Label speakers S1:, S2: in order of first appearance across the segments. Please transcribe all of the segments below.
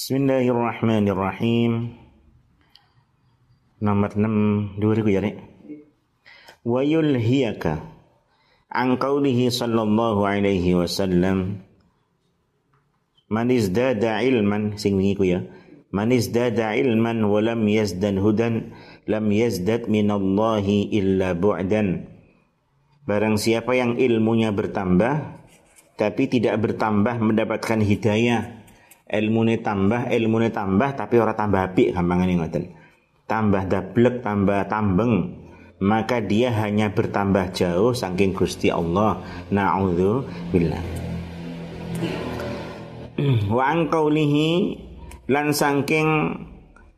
S1: Bismillahirrahmanirrahim. Nomor 6 dua ribu ya, Nek. Wa yulhiyaka an qawlihi sallallahu alaihi wasallam Man izdada ilman sing ku ya. Man izdada ilman wa lam yazdan hudan lam yazdad minallahi illa bu'dan. Barang siapa yang ilmunya bertambah tapi tidak bertambah mendapatkan hidayah. Ilmunya tambah, ilmunya tambah tapi orang tambah api gampangane ngoten tambah dablek, tambah tambeng, maka dia hanya bertambah jauh saking Gusti Allah. Na'udzu billah. Wa an lan saking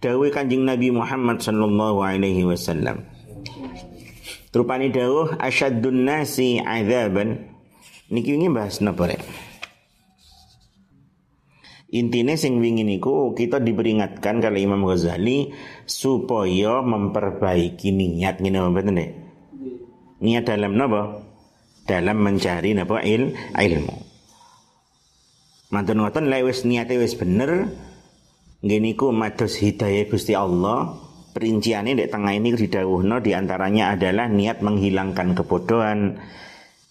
S1: dawuh Kanjeng Nabi Muhammad sallallahu alaihi wasallam. Rupane dawuh asyaddun nasi azaban. Niki ini bahas napa rek? Intinya sing wingi niku kita diperingatkan kali Imam Ghazali supaya memperbaiki niat ngene mboten nek. Niat dalam napa? Dalam mencari napa il, ilmu. Mantun ngoten lek wis niate wis bener nggih niku mados hidayah Gusti Allah. Perinciannya di tengah ini didawuhno di antaranya adalah niat menghilangkan kebodohan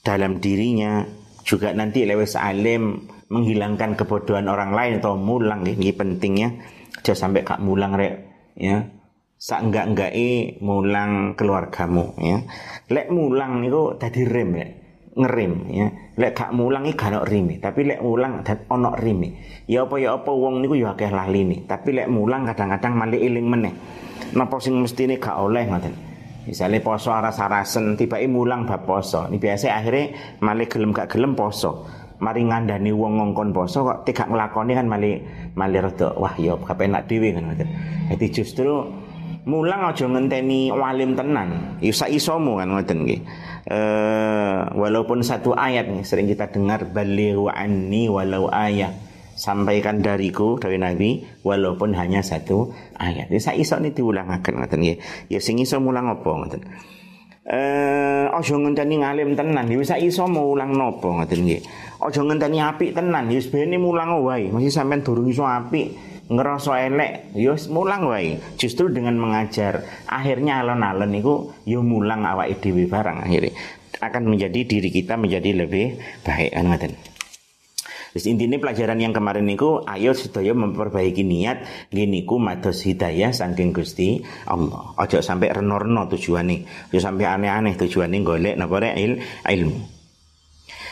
S1: dalam dirinya juga nanti lewat alim menghilangkan kebodohan orang lain atau mulang ini pentingnya aja sampai kak mulang rek ya. Sak enggak enggak e mulang keluargamu ya. Lek mulang itu tadi rem ya ngerim ya. Lek kak mulang iki gak rime tapi lek mulang dan ono rime. Ya apa ya apa wong niku ya akeh lali nih tapi lek mulang kadang-kadang malah iling meneh. Napa sing mestine gak oleh ngoten? Misalnya poso aras-arasen tiba mulang bab poso. Ini biasa akhirnya malah gelem gak gelem poso mari ngandani wong ngongkon poso kok tidak nglakoni kan mali mali rada wah ya kepenak dhewe kan ngoten. Jadi justru mulang aja ngenteni walim tenan. Isa ya isomu kan ngoten nggih. Eh walaupun satu ayat nih sering kita dengar balighu anni walau ayat sampaikan dariku dari Nabi walaupun hanya satu ayat. Ya iso nih diulangaken ngoten nggih. Ya sing iso mulang apa ngoten. Eh aja ngenteni ngalim tenan, ya sak iso mulang napa ngoten nggih. Aja ngenteni apik tenan, ya bene mulang wae. Masih sampean durung iso apik, ngerasa elek, ya mulang wae. Justru dengan mengajar, akhirnya alon-alon itu ya mulang awake dhewe barang akhirnya akan menjadi diri kita menjadi lebih baik ngoten. Terus intinya pelajaran yang kemarin niku ayo sedaya memperbaiki niat gini ku mados hidayah saking Gusti Allah. Ojo sampai reno-reno tujuane, ojo sampai aneh-aneh tujuane golek napa il, ilmu.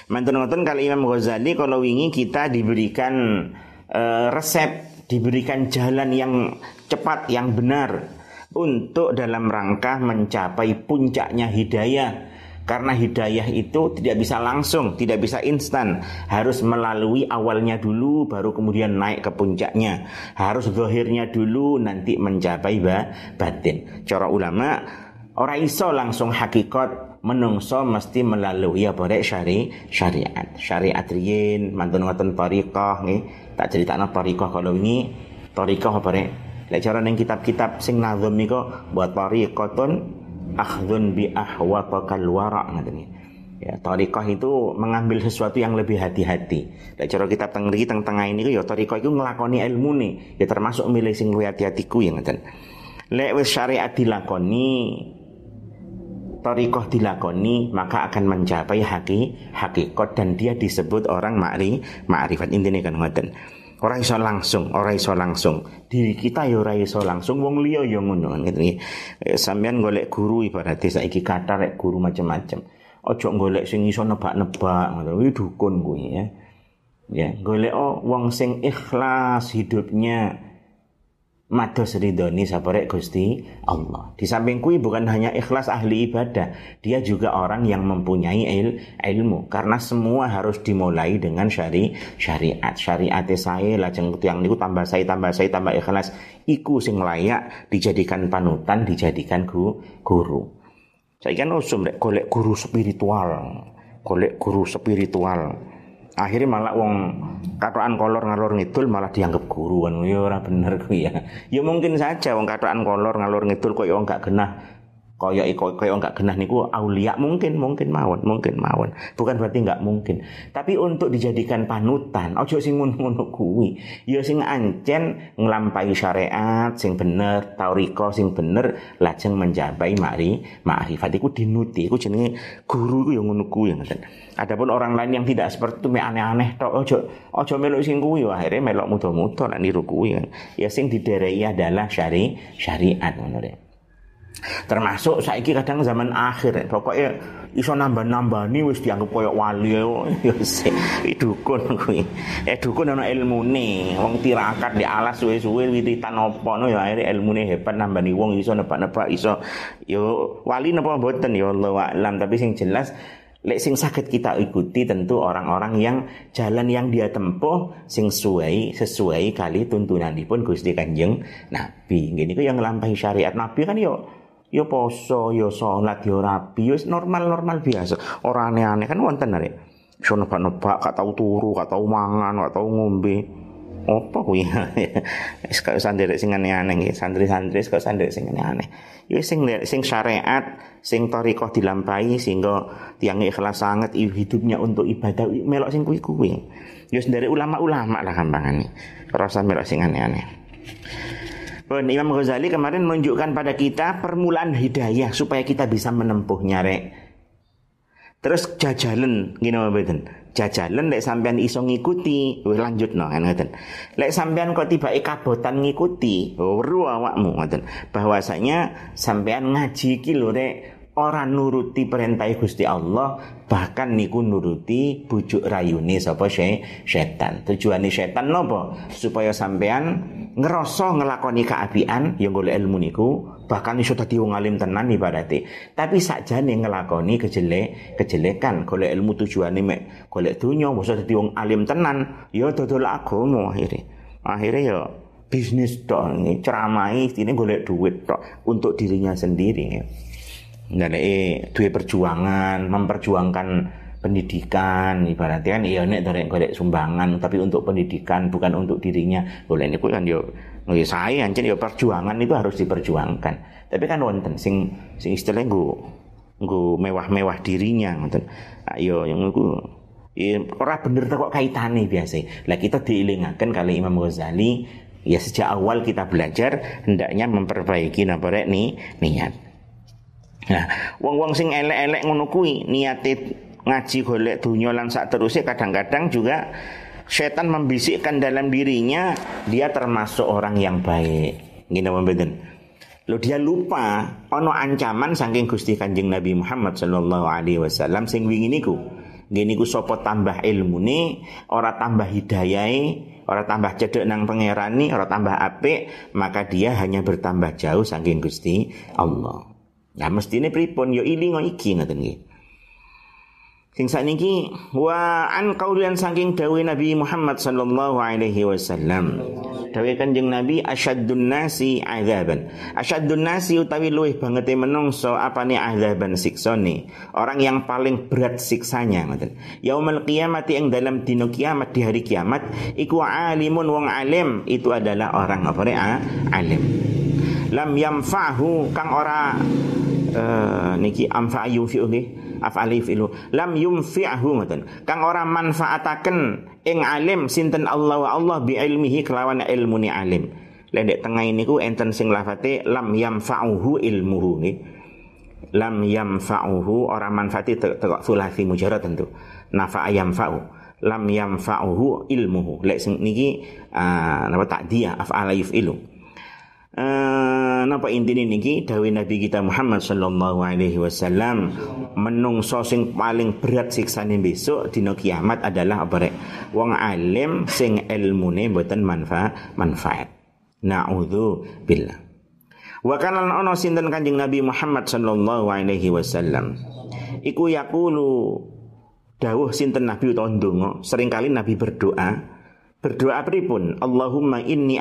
S1: Mantan ngoten kali Imam Ghazali kalau wingi kita diberikan uh, resep, diberikan jalan yang cepat, yang benar untuk dalam rangka mencapai puncaknya hidayah. Karena hidayah itu tidak bisa langsung, tidak bisa instan. Harus melalui awalnya dulu, baru kemudian naik ke puncaknya. Harus zahirnya dulu, nanti mencapai batin. Cara ulama, orang iso langsung hakikat menungso mesti melalui ya boleh syari syariat. Syariat riyin mantun ngoten tariqah nggih. Tak critakno tariqah kalau ini tariqah apa rek? Lek cara ning kitab-kitab sing nazam niku buat tariqatun akhdun bi ahwatakal wara ngoten Ya, tariqah itu mengambil sesuatu yang lebih hati-hati. Lek cara kitab teng mriki teng tengah ini ya tariqah itu nglakoni ilmu nih, ya termasuk milih sing luwih hati-hatiku ya ngoten. Lek syariat dilakoni, torikoh dilakoni maka akan mencapai haki hakikat dan dia disebut orang makri makrifat. Intinya kan ngoten. Orang iso langsung orang iso langsung. Diri kita ya orang iso langsung wong liya ya ngono kan gitu. Eh, sampean golek guru ibaratnya saiki kata rek guru macam-macam. Ojo golek sing iso nebak-nebak ngono. Dukun kuwi ya. Ya golek oh, wong sing ikhlas hidupnya mados ridhoni sabarek Gusti Allah. Di samping kui bukan hanya ikhlas ahli ibadah, dia juga orang yang mempunyai il, ilmu karena semua harus dimulai dengan syari syariat. Syariat saya lajeng yang niku tambah saya tambah saya tambah ikhlas iku sing layak dijadikan panutan, dijadikan gu, guru. Saya kan usum dek golek guru spiritual, golek guru spiritual akhirnya malah wong katoan kolor ngalor ngidul malah dianggap guru kan. Ya ora bener ku ya. Ya mungkin saja wong katoan kolor ngalor ngidul kok ya gak genah Kaya iko kaya enggak genah niku aulia mungkin mungkin mawon mungkin mawon. Bukan berarti enggak mungkin. Tapi untuk dijadikan panutan ojo sing ngono-ngono kuwi. Ya sing ancen nglampahi syariat sing bener tauriko sing bener lajeng menjabai mari makrifat. Iku dinuti iku jenenge guru iku ya ngono kuwi ngoten. Adapun orang lain yang tidak seperti itu aneh-aneh tok ojo ojo melok sing kuwi akhirnya melok muda-muda nek niru kuwi ya sing didereki adalah syari syariat ngono Termasuk saiki kadang zaman akhir pokoknya iso nambah-nambani wis dianggap koyo wali ya dukun kuwi. Eh dukun ana ilmune, wong tirakat di alas suwe-suwe wiritan apa no ya akhirnya ilmune hebat nambani wong iso nebak-nebak iso yo wali napa mboten ya Allah alam tapi sing jelas Lek sing sakit kita ikuti tentu orang-orang yang jalan yang dia tempuh sing sesuai sesuai kali tuntunan pun Gusti Kanjeng Nabi. Gini yang ngelampahi syariat Nabi kan yo Ya poso, ya sholat, ya rapi, ya normal-normal biasa. Orang aneh-aneh kan wonten arek. Iso nebak-nebak, gak tau turu, gak tau mangan, gak tau ngombe. Apa kuwi? Wis kok sandere sing aneh-aneh nggih, santri-santri kok sandere sing aneh-aneh. Ya sing sing syariat, sing thariqah dilampahi sehingga tiang ikhlas sangat hidupnya untuk ibadah melok sing kuwi-kuwi. Ya dari ulama-ulama lah gampangane. Rasa melok sing aneh-aneh. Oh, Imam Ghazali kemarin menunjukkan pada kita permulaan hidayah supaya kita bisa menempuhnya rek. Terus jajalan gini mboten. Jajalan lek sampean iso ngikuti, wis lanjut no kan ngoten. Lek sampean kok tiba kabotan ngikuti, weru awakmu ngoten. Bahwasanya sampean ngaji iki lho rek orang nuruti perintah Gusti Allah bahkan niku nuruti bujuk rayune sapa setan. Tujuane setan nopo supaya sampean ngerasa ngelakoni keapian yang golek ilmu niku bahkan iso dadi wong alim tenan ibarate. Tapi sakjane ngelakoni kejelek kejelekan golek ilmu tujuane mek golek dunya mosok dadi wong alim tenan ya dodol agama akhirnya akhirnya ya bisnis tok ceramai ini golek duit tok untuk dirinya sendiri. ya eh duwe perjuangan, memperjuangkan pendidikan ibaratnya kan iya nek dorek golek sumbangan tapi untuk pendidikan bukan untuk dirinya. Boleh ini kan yo ya saya ancen yo perjuangan itu harus diperjuangkan. Tapi kan wonten sing sing istilah nggo nggo mewah-mewah dirinya ngoten. Ayo yang nggo ya, ora bener kok kaitane biasa lah kita diilingaken kali Imam Ghazali ya sejak awal kita belajar hendaknya memperbaiki napa nih niat Nah, wong-wong sing elek-elek ngono kuwi niate ngaji golek dunya lan sak terusnya kadang-kadang juga setan membisikkan dalam dirinya dia termasuk orang yang baik. Gini mboten. Lo dia lupa ono ancaman saking Gusti Kanjeng Nabi Muhammad sallallahu alaihi wasallam sing wingi niku. Gini ku sopo tambah ilmu nih, ora tambah hidayai, ora tambah cedek nang pangerani, ora tambah apik, maka dia hanya bertambah jauh saking Gusti Allah. Nah mestine pripun ya ilingo iki ngoten nggih. Sing sakniki wa an qaulian saking dawuh Nabi Muhammad sallallahu alaihi wasallam. Dawuh Kanjeng Nabi asyaddun nasi azaban. Asyaddun nasi utawi luwih banget menungso apane azaban siksane. Orang yang paling berat siksanya ngoten. Yaumul qiyamati ing dalam dino kiamat di hari kiamat iku alimun wong alim itu adalah orang apa alim. Lam yamfa'hu kang ora uh, niki amfa yunfi'u nggih af'ali fi'lu. Lam yumfi'hu ngoten. Kang ora manfaataken ing alim sinten Allah Allah bi ilmihi kelawan ilmune alim. Lendek tengah ini ku enten sing lafate lam yamfa'uhu ilmuhu nggih. Lam yamfa'uhu ora manfaati tekok sulasi mujarad tentu. Nafa'a yamfa'u. Lam yamfa'uhu ilmuhu. Lek sing niki uh, napa takdiyah af'ala yuf'ilu Uh, napa intine niki? Dawuh Nabi kita Muhammad sallallahu alaihi wasallam menungso sing paling berat siksane besok dina kiamat adalah apa rek? Wong alim sing ilmune mboten manfaat manfaat. Naudzu billah. Wa kana ana sinten Kanjeng Nabi Muhammad sallallahu alaihi wasallam? Iku yaqulu dawuh sinten Nabi utawa ndonga sering kali Nabi berdoa Berdoa pripun? Allahumma inni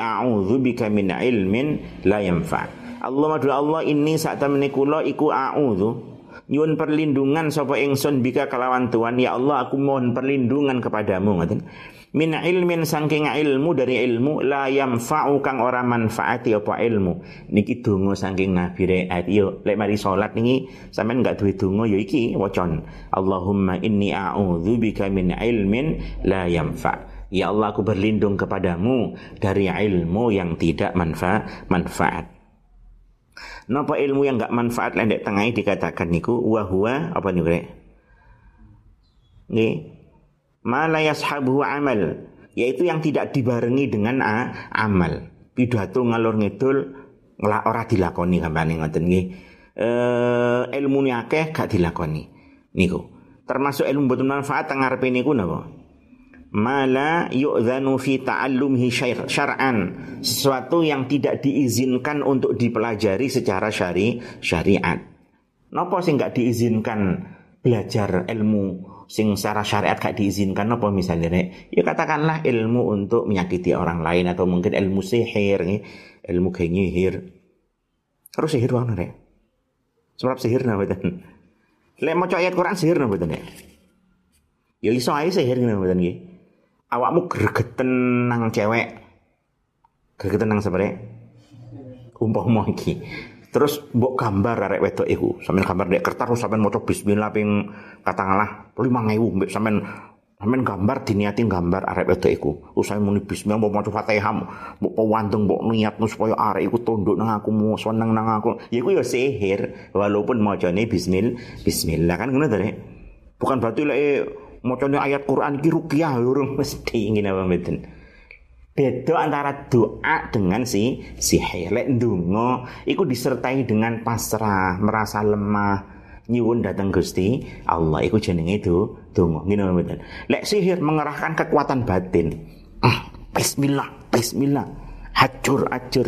S1: bika min ilmin la yanfa. Allah doa Allah inni saat temene kula iku a'udzu. Nyuwun perlindungan sapa ingsun bika kelawan Tuhan. Ya Allah aku mohon perlindungan kepadamu ngoten. Min ilmin saking ilmu dari ilmu la yamfa'u kang ora manfaati apa ilmu. Niki donga saking nabi reat yo lek mari salat niki sampean enggak duwe donga yo iki wacon Allahumma inni a'udzubika min ilmin la yamfa' ya Allah aku berlindung kepadamu dari ilmu yang tidak manfaat manfaat Napa ilmu yang enggak manfaat lendek tengah dikatakan niku wa huwa apa niku rek? Nggih, Mala yashabuhu amal yaitu yang tidak dibarengi dengan a, amal. Pidato ngalor ngidul ngelak ora dilakoni kampane ngoten nggih. Eh ilmu akeh gak dilakoni. Niku. Termasuk ilmu betul manfaat teng ngarepe niku napa? Mala yu'zanu fi ta'allumihi syar'an. Sesuatu yang tidak diizinkan untuk dipelajari secara syari syariat. Napa sing gak diizinkan belajar ilmu sing secara syariat gak diizinkan apa misalnya nek? Ya katakanlah ilmu untuk menyakiti orang lain atau mungkin ilmu sihir nih ilmu nyihir. Terus sihir mana nek? Sebab sihir napa betul lek mau ayat Quran sihir napa nek? Ya iso ae sihir napa betul nggih awakmu gregeten nang cewek. Gregeten nang sebenarnya umpama iki. Terus mbok gambar arek wedok iku, sampean gambar dek kertas sampean maca bismillah ping katakanlah 5000 mbek sampean sampean gambar diniati gambar arek wedok iku. Usai muni bismillah mbok maca Fatihah, mbok pawandeng mbok niatno supaya arek iku tunduk nang aku, mau seneng nang aku. Ya iku ya sihir walaupun macane bismillah, bismillah. Kan ngono to Bukan berarti lek macane ayat Quran iki ruqyah urung mesti ngene apa mboten. Beda antara doa dengan si sihir lek ndonga. Iku disertai dengan pasrah merasa lemah. Nyuwun datang Gusti Allah. Iku jenenge itu donga. Ngene mboten. Lek sihir mengerahkan kekuatan batin. Ah bismillah bismillah. Hacur acur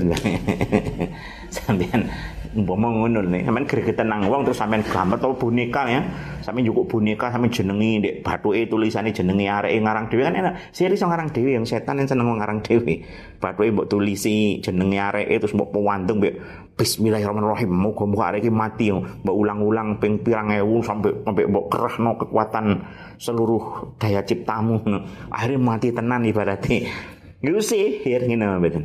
S1: sampean umpama ngono nih sampean gregetan nang wong terus sampean gambar atau boneka ya. Sampean cukup boneka sampean jenengi ndek bathuke tulisane jenenge areke ngarang dhewe. Kan enak. Sih iso ngarang dhewe yang setan yang seneng ngarang dhewe. Bathuke mbok tulisi jenenge areke terus mbok pewandeng mbek bismillahirrahmanirrahim. Muga-muga areke mati mbok ulang-ulang ping pirang ewu sampai sampai mbok kerahno kekuatan seluruh daya ciptamu. Akhirnya mati tenan ibaratnya. Gitu sih, ngene mboten.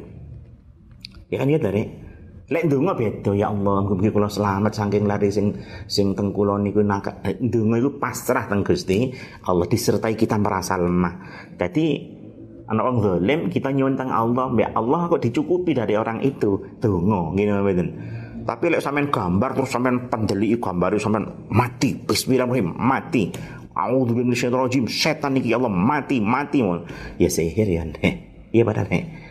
S1: Ya kan ya dari Lek ndonga beda ya Allah, mugi kula selamat saking lari sing sing teng kula niku ndonga iku pasrah teng Gusti. Allah disertai kita merasa lemah. Jadi anak orang zalim kita nyuwun Allah, mbak Allah kok dicukupi dari orang itu. Donga ngene mboten. Tapi lek sampean gambar terus sampean pendeliki gambar sampean mati. Bismillahirrahmanirrahim, mati. A'udzubillahi minasyaitonir Setan iki ya Allah mati, mati. Ya sihir ya. Iya padahal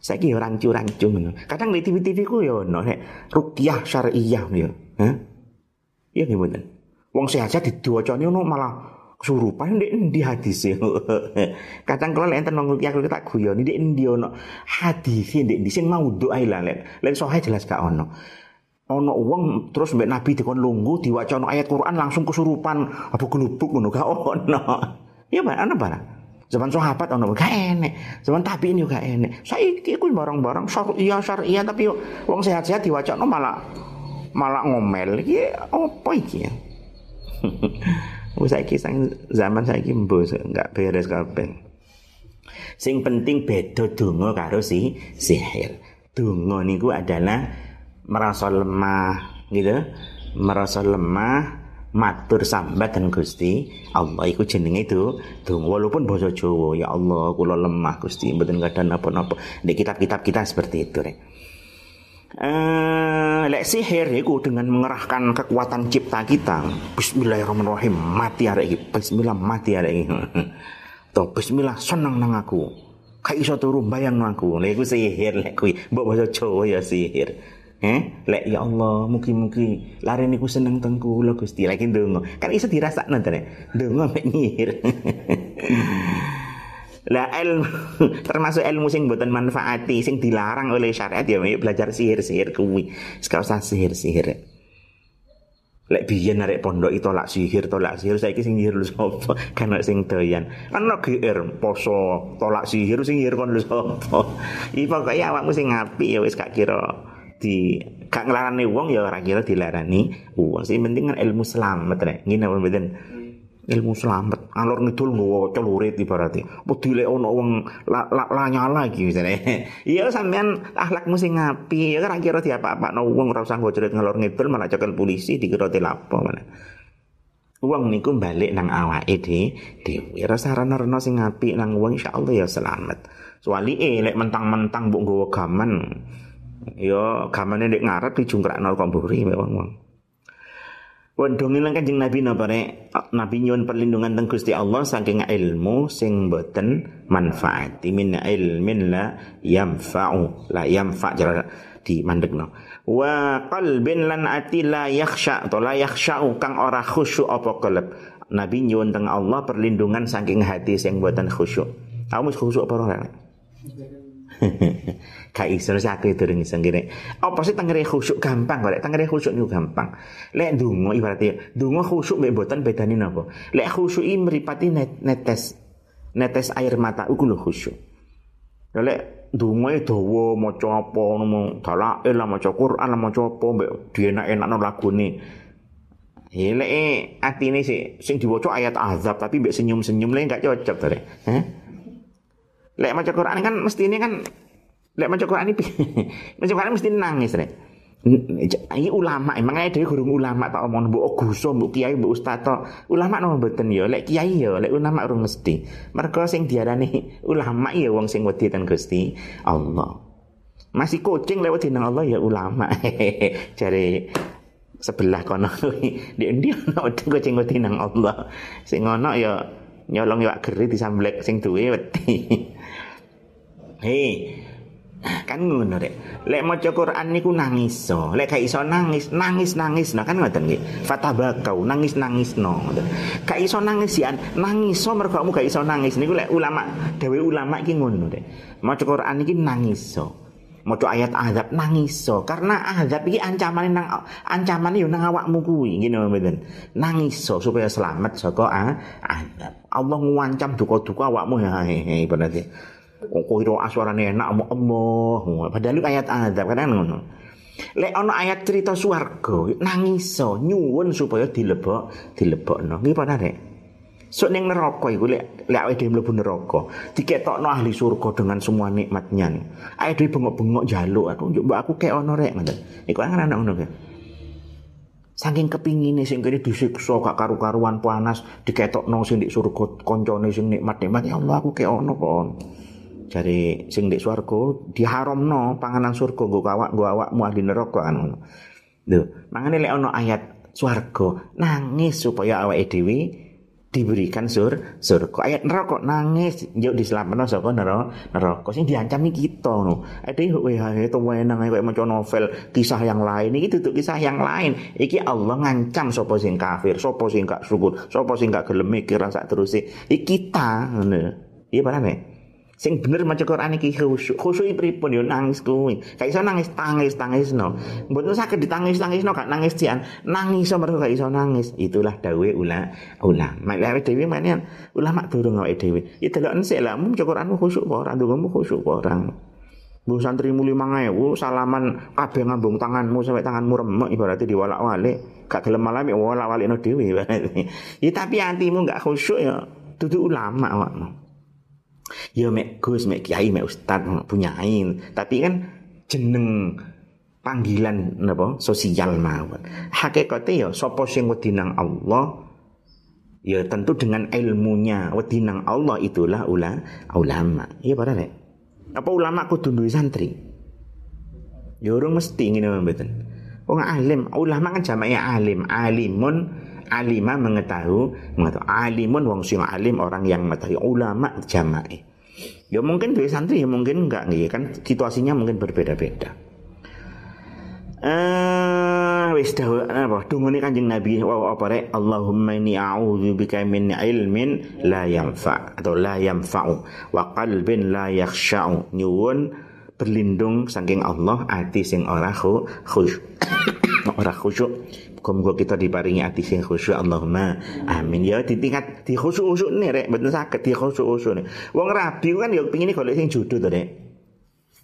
S1: saya kira rancu-rancu ngono. Kadang di TV-TV ku yo ono nek ruqyah syariah yo. Hah? Iya nggih mboten. Wong sehat diwacane ono malah kesurupan ndek endi hadis Kadang kalau enten nang ruqyah kalau tak guyon ndek endi ono hadis ndek endi sing mau doa lah lek. Lek sohe jelas gak ono. Ono uang terus mbek Nabi dikon lungguh diwacana ayat Quran langsung kesurupan apa gelubuk ngono gak ono. Iya, ana barang. Zaman sahabat ono gak enek. Zaman tabiin juga enek. Saiki iku barang-barang syariah syariah tapi wong sehat-sehat diwacana malah malah ngomel. Iki apa iki ya? Wis saiki zaman saiki mbos enggak beres kabeh. Sing penting beda donga karo si sihir. Donga niku adalah merasa lemah gitu, merasa lemah matur sambat dan Gusti. Allah iku jenenge itu dong walaupun bahasa Jawa ya Allah kula lemah Gusti mboten gadah napa-napa di kitab-kitab kita seperti itu rek. Uh, lek sihir itu dengan mengerahkan kekuatan cipta kita Bismillahirrahmanirrahim mati hari ini Bismillah mati hari ini Tuh Bismillah senang nang aku. Kayak iso turun bayang nang aku. Lek sihir lek kui Mbak bahasa Jawa ya sihir Eh, lek ya Allah, mugi-mugi lari niku seneng tengku lo Gusti. Lagi ndonga. Kan iso dirasakno to nek. Ndonga mek. Lah ilmu termasuk ilmu sing mboten manfaati, sing dilarang oleh syariat ya belajar sihir-sihir kuwi. Sekau usah sihir-sihir. Lek biyen arek pondok itu tolak sihir, tolak sihir saiki sing nyihir lu sapa? Kan sing doyan. Ana GR poso tolak sihir sing nyihir kon lu sapa? Iki pokoke awakmu sing ngapi ya wis gak kira di gak ngelarani wong ya ora kira dilarani wong. Sing penting kan ilmu selamat rek. Ngene apa mboten? Ilmu selamat. Alor ngidul nggawa celurit ibaratnya. Apa dilek ono wong la, la, lanyala iki misale? Iya sampean akhlakmu sing ngapi ya kan kira diapa-apa no wong ora usah nggawa celurit ngalor ngidul malah cekel polisi dikira telapo malah. Uang niku balik nang awake dhewe dhewe rasa rana-rana sing apik nang wong insyaallah ya selamat. Soali eh lek mentang-mentang mbok nggawa gaman ya gamane nek ngarep dijungkrakno kok mburi wong-wong. Wandungi lan Kanjeng Nabi napa rek? Nabi nyuwun perlindungan teng Gusti Allah saking ilmu sing boten manfaat. Min ilmin la yamfa'u, la yamfa' jara di mandekno. Wa qalbin lan ati la yakhsha atau la yakhsha'u kang ora khusyuk apa kelep. Nabi nyuwun teng Allah perlindungan saking hati sing boten khusyuk. Kamu khusyuk apa ora? Gak iso aku itu durung iso ngene. Sih tengere khusyuk gampang kok. Tengere khusyuk niku gampang. Lek ndonga ibaratnya ndonga khusyuk mek mboten bedane napa. Lek khusyuk mripati netes netes air mata iku lho khusyuk. Lek ndonga dawa maca apa ngono dalail lah maca Quran lah maca apa mbek dienak-enakno lagune. Ya lek atine sih sing diwaca ayat azab tapi mbek senyum-senyum lek gak cocok to, Heh. Lek maca Quran kan mesti ini kan Lek maca Quran iki maca Quran mesti nangis rek. Ini ulama, emang ada guru ulama tak omong mbok guso, mbok kiai, mbok ustaz Ulama no mboten ya, lek kiai ya, lek ulama urung mesti. Mergo sing diarani ulama ya wong sing wedi ten Gusti Allah. Masih kucing lewat nang Allah ya ulama. Cari sebelah kono di India ono kucing wedi nang Allah. Sing ono ya nyolong ya geri disamblek sing duwe wedi. Hei, kan ngono rek. Lek maca Quran niku nangis so. Lek gak iso nangis nangis nangis. No kan ngoten nggih. Fatabakau nangis nangis no gak iso nangis ya nangis so mergo kamu gak iso nangis. Niku lek ulama dewe ulama iki ngono rek. Maca Quran iki nangis so. Maca ayat azab nangis so. Karena azab iki ancaman nang ancaman yo nang awakmu kuwi ngene mboten. Nangis so supaya selamat saka azab. Allah ngancam duka-duka awakmu ya hehe berarti Kok aswarane enak mau Allah. Padahal ayat azab kan ngono. Lek ana ayat cerita swarga nangiso nyuwun supaya dilebok dilebokno. Nggih padha rek. Sok ning neraka iku lek lek awake dhewe mlebu neraka, diketokno ahli surga dengan semua nikmatnya. Awake dhewe bengok-bengok jaluk aku njuk mbak aku kek ono rek ngoten. Iku kan anak ngono kan. Saking kepingine sing kene disiksa gak karu-karuan panas diketokno sing di surga koncone sing nikmat-nikmat ya Allah aku kek ono kon jari sing di swarga diharamno panganan surga nggo awak nggo ahli neraka kan. Lho, mangane lek ana ayat swarga nangis supaya awake dhewe diberikan sur surga. Ayat neraka nangis yuk diselametno saka neraka neraka sing diancami kita ngono. Ade kowe hae to wenang kowe maca novel kisah yang lain. Iki duduk kisah yang lain. Iki Allah ngancam sapa sing kafir sapa sing gak syukur sapa sing gak gelem mikir sak terus iki kita ngono. Iya paham ya Sing bener maca Quran iki khusyuk. Khusyuk pripun yo nangis kuwi. Gak iso nangis tangis tangis no. Mboten saged ditangis tangis no gak nangis cian. Nangis mergo gak iso nangis. Itulah dawe ula ulama. Mak dhewe manian ulama durung awake dhewe. Ya delok ensik lah maca Quran khusyuk apa ora ndongamu khusyuk apa ora. Bu santri muli mangewu salaman kabeh ngambung tanganmu sampai tanganmu remek ibaratnya diwalak-walik gak gelem malam ya walak-walik no dhewe ya tapi hatimu gak khusyuk ya dudu ulama awakmu ya mek Gus, mek Kiai, mek Ustad punya ain. Tapi kan jeneng panggilan napa sosial mawon. Hakikate ya sapa sing wedi nang Allah ya tentu dengan ilmunya wedi nang Allah itulah ula, ulama. Iya para rek. Apa ulama kudu duwe santri? Ya urung mesti ngene mboten. Wong alim, ulama kan jamaknya alim, alimun alima mengetahui mengetahui alimun wong sing alim orang yang mengetahui ulama jama'i ya mungkin dari santri ya mungkin enggak nih kan situasinya mungkin berbeda-beda. Eh wis dawuh apa? Dungane Kanjeng Nabi wa apa rek? Allahumma inni a'udzubika min ilmin la yanfa atau la yanfa'u wa qalbin la yakhsha'u. Nyuwun berlindung saking Allah ati sing ora khusyuk. Ora khusyuk Muga-muga kita diparingi ati sing khusyuk Allahumma amin. Ya di tingkat di khusyuk-khusyuk nih rek. Bener sakit di khusyuk-khusyuk nih wong rabi kan ya pengine golek sing jodoh to rek.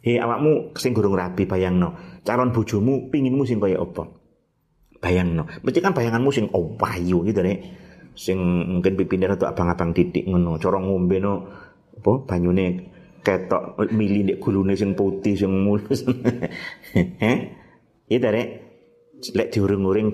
S1: He awakmu sing gurung rabi bayangno. Calon bojomu pinginmu sing kaya apa? Bayangno. Mesti kan bayanganmu sing opayu gitu rek. Sing mungkin pipine rada abang-abang titik ngono. Cara ngombe no. Apa? Banyune ketok mili nek gulune sing putih sing mulus. Eh iya dari lek diuring-uring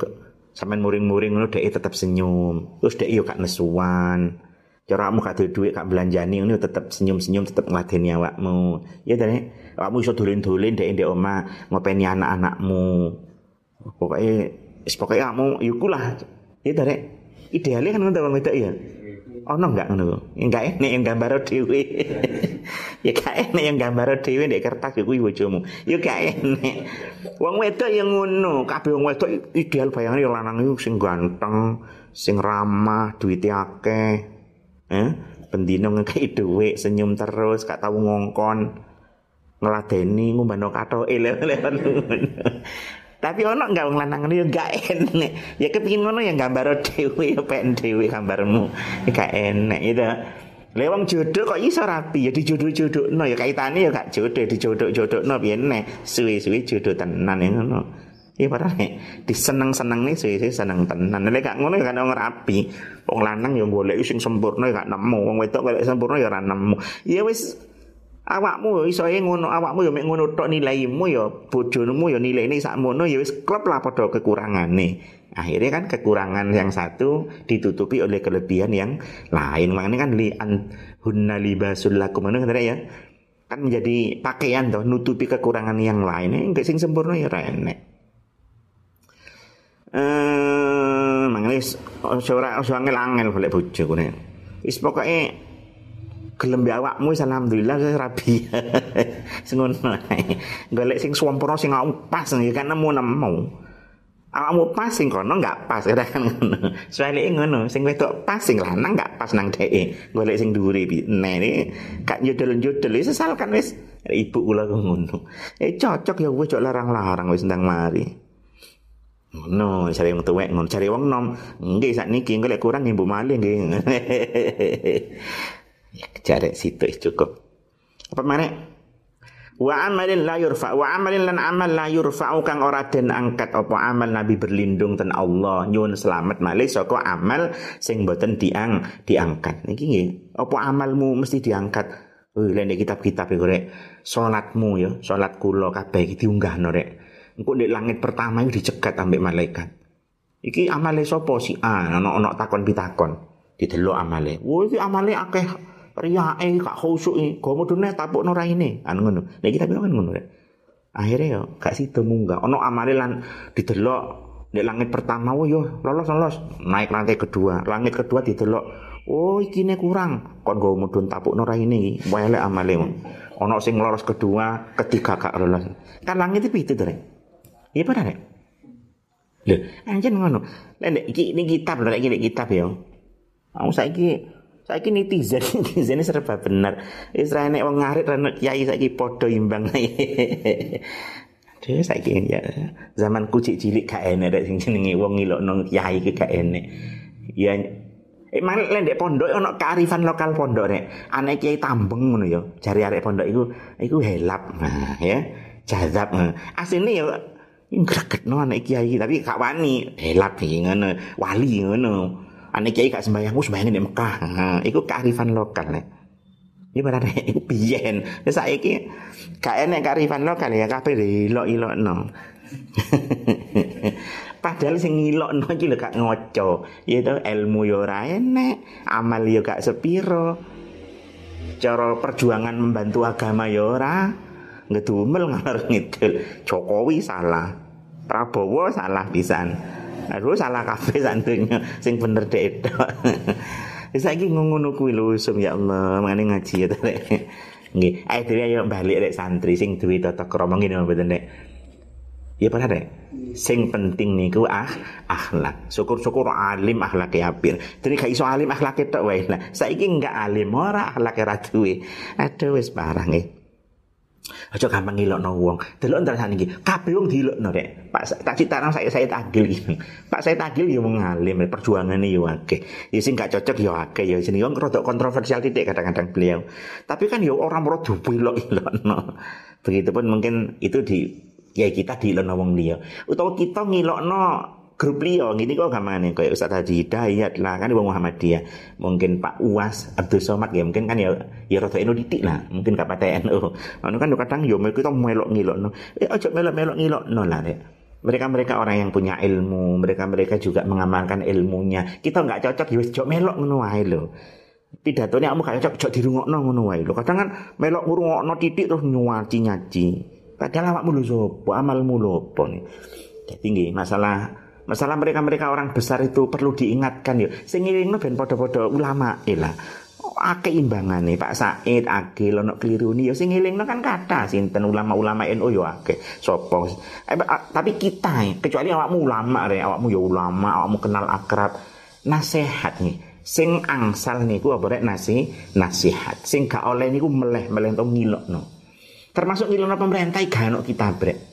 S1: sampean muring-muring ngono dhek tetep senyum. Terus dhek yo gak nesuan. Cara kamu gak duit gak belanjani ini tetep senyum-senyum tetep ngladeni awakmu. Ya dari awakmu iso dolen-dolen dhek ndek omah ngopeni anak-anakmu. Pokoknya pokoknya kamu yukulah ya dari idealnya kan ngono wedok ya ono enggak ngono? Enggak enek yang gambar dhewe. Ya gak enek yang gambar dhewe ndek kertas ya kuwi bojomu. Ya gak enek. Wong wedok yang ngono. Kabeh wong wedok ideal bayangane ya lanang iku sing ganteng sing ramah duwite akeh. Eh pendino ngekei dhuwit senyum terus gak tau ngongkon. Ngeladeni ngumbano katoke. Lewat tapi ono enggak wong lanang ngono ya enggak enek. Ya kepengin ngono ya gambar dhewe ya pen dhewe gambarmu. Enggak enek itu. Lewang jodoh kok iso rapi ya dijodoh-jodohno ya kaitane ya gak jodoh dijodoh-jodohno piye nek suwe-suwe jodoh tenan ya ngono. Iya padahal nek diseneng-seneng nih suwe-suwe seneng tenan. Nek gak ngono ya gak rapi. Wong lanang ya golek sing sempurna ya gak nemu, wong wedok golek sempurna ya ora nemu. Ya wis awakmu iso ngono awakmu ya mek ngono tok nilaimu ya bojomu ya nilaine sakmono ya wis klop lah padha kekurangane. Akhirnya kan kekurangan yang satu ditutupi oleh kelebihan yang lain. Makanya kan li an hunna libasul lakum ya? Kan menjadi pakaian toh nutupi kekurangan yang lain. Enggak sing sempurna ya ora enek. Eh mangane ora ora angel boleh bojo kene wis pokoke gelem ya awakmu alhamdulillah saya rabi. sing ngono Golek sing swampura sing awakmu pas ya kan nemu-nemu. Awakmu pas sing kono enggak pas ya kan ngono. Soale ngono, sing wedok pas sing lanang enggak pas nang dheke. Golek sing dhuwure nene gak nyodol-nyodol wis kan wis ibu kula ngono. Eh cocok ya wis larang-larang wis ndang mari. Ngono, cari wong tuwek ngono, cari wong nom. Nggih sakniki golek kurang ibu malih nggih. Ya, cari situ cukup. Apa mana? Wa amalin la yurfa wa amalin lan amal la yurfa kang ora den angkat apa amal nabi berlindung ten Allah nyuwun selamat malih saka amal sing boten diang diangkat. Niki nggih, apa amalmu mesti diangkat. Oh, lek kitab-kitab iku rek salatmu ya, salat kula kabeh iki diunggahno rek. Engko di langit pertama itu dicegat ambek malaikat. Iki amale sapa si A, ana-ana takon pitakon. Didelok amale. Wo iki amale akeh riyae gak khusyuk gomo dene tapukno raine anu ngono. Nek kita kan ngono rek. Akhirnya yo gak sido munggah. Ono amale lan didelok langit pertama wo yo lolos lolos. Naik lantai kedua. Langit kedua didelok. Oh iki ne kurang kon go mudun tapukno raine iki wae amale ono sing lolos kedua ketiga gak lolos. Kan langit itu itu rek? Iya pada rek? Lho anjen ngono. Nek iki ini kitab lho iki kitab yo. Aku saiki Saiki netizen netizen ini serba benar. Israel nek wong ngarit ra kiai saiki padha imbang. Aduh saiki ya zaman kucik cilik gak enek rek sing jenenge wong ngilokno kiai ki gak enek. Ya Eh mana lek pondok ono kearifan lokal pondok rek. Anak kiai tambeng ngono ya. Jari arek pondok iku iku helap. Nah, ya. Jazab. Nah. Asline ya gregetno anak kiai tapi gak wani. Helap iki ngono. Wali ngono. Ane kiai gak sembahyang wis sembahyang di Mekah nah, iku kearifan lokal nek ini berarti iku biyen wis saiki gak enek kearifan lokal ya kabeh ilok-ilokno Padahal sing ngilokno iki lho gak ngoco. Ya itu ilmu yo ora enek, amal yo gak sepiro. Cara perjuangan membantu agama yo ora ngedumel ngalor ngidul. Jokowi salah. Prabowo salah pisan. Aduh salah kafe santunya sing bener dek itu. Saiki ngono kuwi lho sum ya Allah, mangane ngaji ya tadi. Nggih, ae dhewe ayo balik rek santri sing duwe tata krama ngene mboten nek. Ya pada rek. Sing penting niku ah akhlak. Syukur-syukur alim akhlake apik. Dene gak iso alim akhlake tok wae lah. Saiki enggak alim ora akhlake ra duwe. Aduh wis parah nggih. Aja gampang ngilokno wong. Delok entar sakniki, kabeh wong dilokno rek. Pak tak citarang saya saya tagil. Pak saya tagil ya wong alim, perjuangane ya akeh. Ya sing gak cocok ya akeh ya jenenge wong rada kontroversial titik kadang-kadang beliau. Tapi kan ya orang ora dilok-ilokno. Begitupun mungkin itu di ya kita dilokno wong liya. Utawa kita ngilokno grup liya ngene kok gamane kayak Ustaz Haji Hidayat lah kan wong Muhammadiyah mungkin Pak Uwas Abdul Somad ya mungkin kan ya ya rada eno titik lah mungkin gak PTN oh anu kan kadang yo kita melok ngilokno eh aja melok-melok ngilokno lah rek mereka-mereka orang yang punya ilmu, mereka-mereka juga mengamalkan ilmunya. Kita nggak cocok ya wis melok ngono wae lho. Pidatone kamu gak cocok jok dirungokno ngono wae lho. Kadang kan melok ngrungokno titik terus nyuwaci nyaci. Padahal awakmu lho sapa, amalmu lho nih. Jadi nggih masalah masalah mereka-mereka orang besar itu perlu diingatkan ya. Sing ngilingno ben padha-padha ulama lah. Akeh imbangane Pak Said akeh ono klirune ya sing ngelingno kan kata sinten ulama-ulama NU ya akeh. Sapa eh, tapi kita eh, kecuali awakmu ulama re awakmu ya ulama awakmu kenal akrab. Nasihat nih sing angsal niku apa rek? Nasi nasihat. Sing gak oleh niku meleh-meleh to ngilokno. Termasuk ngilokno pemerintah gak ono kita brek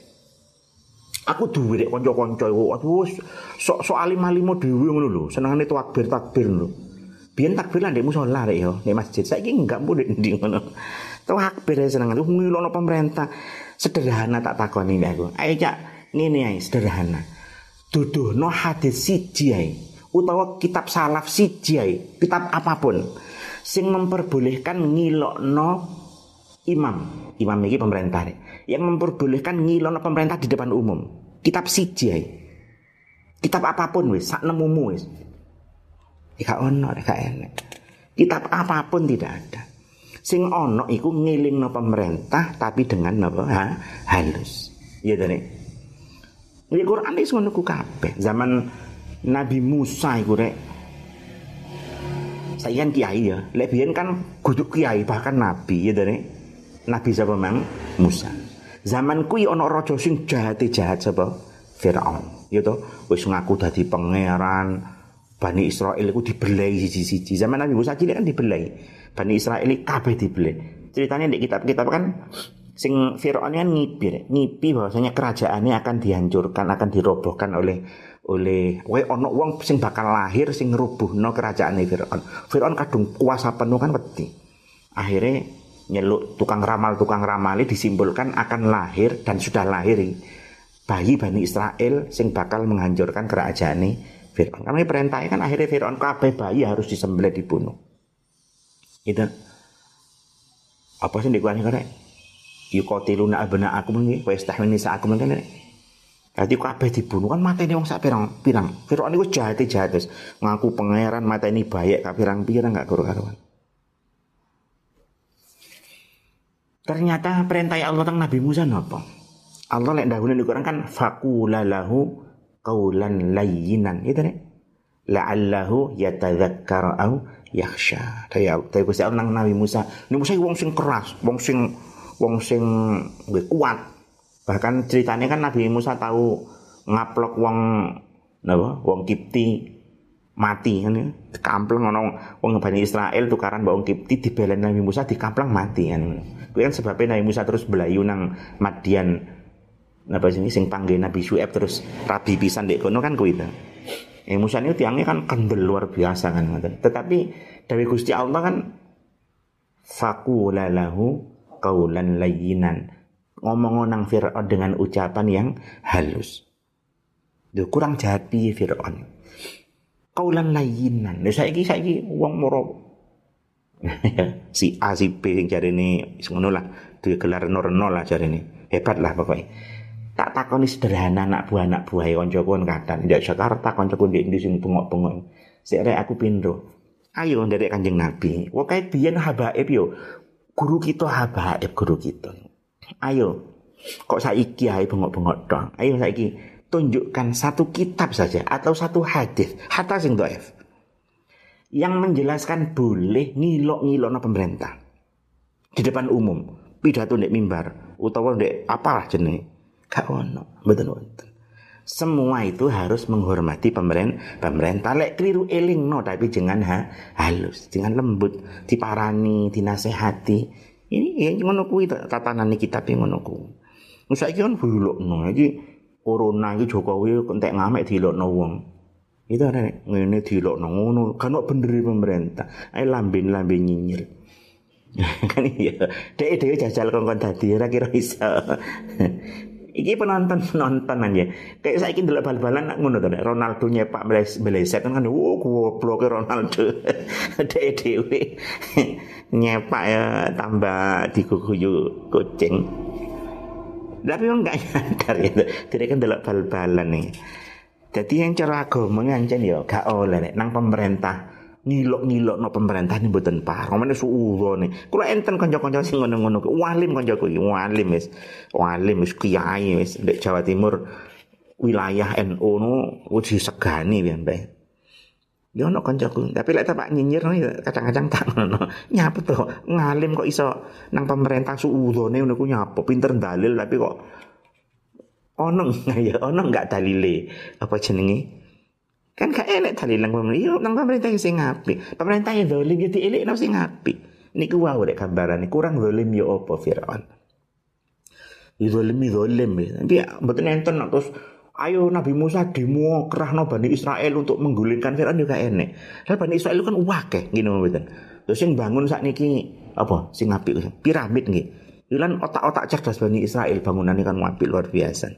S1: aku duwe rek kanca-kanca aduh sok sok alim-alimo dhewe ngono lho senengane takbir takbir lho Biyen takbir lah di musola rek yo, di masjid. Saiki enggak mbuh ndi ngono. Takbir seneng lu ngilono pemerintah. Sederhana tak takoni aku. Ayo cak, ngene ae sederhana. Duduhno hadis siji ae utawa kitab salaf siji ae, kitab apa pun sing memperbolehkan ngilokno imam. Imam iki pemerintah. Yang memperbolehkan ngilokno pemerintah di depan umum. Kitab siji ae. Kitab apa pun wis, sak nemumu wis. Ika ono, ika enek. Kitab apa pun tidak ada. Sing ono iku no pemerintah tapi dengan apa? Ha? halus. Iya tadi. Ini Quran ini ngono ku kabeh. Zaman Nabi Musa iku rek. Saya kan kiai ya. Lebihan kan guduk kiai bahkan nabi ya tadi. Nabi siapa mang? Musa. Zaman kui ono rojo sing jahat jahat sapa? Firaun. Ya toh, wis ngaku dadi pangeran, Bani Israel itu dibelai siji-siji. Zaman Nabi Musa cilik kan dibelai. Bani Israel kabeh dibelai. Ceritanya di kitab-kitab kan sing Firaun kan ngipir, ngipi bahwasanya kerajaannya akan dihancurkan, akan dirobohkan oleh oleh wae ono wong sing bakal lahir sing no kerajaan Firaun. Firaun kadung kuasa penuh kan wedi. Akhirnya nyeluk tukang ramal tukang ramali disimpulkan akan lahir dan sudah lahir bayi Bani Israel sing bakal menghancurkan kerajaan Fir'aun. Karena perintahnya kan akhirnya Fir'aun kabeh bayi harus disembelih dibunuh. Itu apa sih dikuani kare? Yukotiluna abna aku mengi, wa istahmini sa aku mengi. Jadi kabeh dibunuh kan mata ini wong sak pirang pirang. Fir'aun itu jahat jahat ngaku pangeran mata ini baik kak pirang pirang gak karo Ternyata perintah Allah tentang Nabi Musa napa? Allah lek dahulu di Quran kan fakulalahu qaulan layyinan. Itu nih la'allahu yatadzakkar au yakhsha. Kaya tapi Gusti Allah nang Nabi Musa. Nabi Musa wong sing keras wong sing wong sing kuat. Bahkan ceritanya kan Nabi Musa tahu ngaplok wong napa? Wong Kipti mati kan ya kampleng ono wong Bani Israel tukaran wong Kipti dibelen Nabi Musa dikamplang mati kan kuwi kan sebabnya Nabi Musa terus belayu nang Madian Napa sini sing panggil Nabi Syuaib terus rabi pisan dek kono kan kuwi ta. Eh Musa itu tiangnya kan kendel luar biasa kan Tetapi dari Gusti Allah kan fakulalahu kaulan layinan ngomong nang Fir'aun dengan ucapan yang halus. Duh, kurang jahat piye Fir'aun. Kaulan layinan. Lha saiki saiki wong moro si A si B yang cari ini ngono lah. Duwe gelar norno lah ini. Hebat lah pokoknya tak takoni sederhana anak buah anak buah koncoku kan kadang ndak Jakarta koncoku ndek ndi sing bengok-bengok sik aku pindo ayo dari kanjeng Nabi kae biyen habaib yo guru kita habaib guru kita ayo kok saiki ae bengok-bengok dong ayo saiki tunjukkan satu kitab saja atau satu hadis hatta sing doef yang menjelaskan boleh ngilok-ngilokno pemerintah di depan umum pidato ndek mimbar utawa ndek apalah jenenge Gak ono, betul betul. Semua itu harus menghormati pemerintah. Pemerintah lek keliru eling no, tapi jangan ha, halus, jangan lembut, diparani, dinasehati. Ini ya ngono kuwi tatanan kita tapi ngono kuwi. Saiki kan no, iki corona iki Jokowi entek ngamek dilokno wong. Itu ada ngene dilokno ngono, kan bener pemerintah. Ayo lambe-lambe nyinyir. kan iya. Dek dhewe jajal kongkon dadi ora kira iso. Iki penonton penonton aja. Kayak saya ingin dulu bal-balan ngono tuh. Ronaldo nyepak meleset kan kan. Wow, goblok Ronaldo. Dewi nyepak ya tambah diguguyu kucing. Tapi orang nggak nyadar itu. Jadi kan dulu bal-balan nih. Jadi yang cara agama ngancen ya gak oleh nang pemerintah ngilok-ngilok no pemerintah ini buatan par. Ngomongnya suuzo nih. Kalau enten konco-konco sing ngono-ngono, walim konco kuwi, walim wis, walim wis kiai wis di Jawa Timur wilayah NU no uji segani biar. Ya ono koncoku, tapi lek tak nyinyir kadang-kadang tak ngono. Nyapa tuh ngalim kok iso nang pemerintah suudone ngono ku nyapa pinter dalil tapi kok ono ya ono enggak dalile apa jenenge Kan gak enak tadi nang pemerintah. Iya, nang pemerintah sing ngapi. Pemerintah yang dolim ya dielik nang sing ngapi. Niku wae rek gambarane kurang dolim ya apa Firaun. Dolim dolim. Tapi mboten enten terus Ayo Nabi Musa demo kerahno Bani Israel untuk menggulingkan Firaun juga enek. Lah Bani Israel kan wakeh ngene mboten. Terus yang bangun saat niki apa sing apik piramid nggih. Ilan otak-otak cerdas Bani Israel bangunan ini kan apik luar biasa.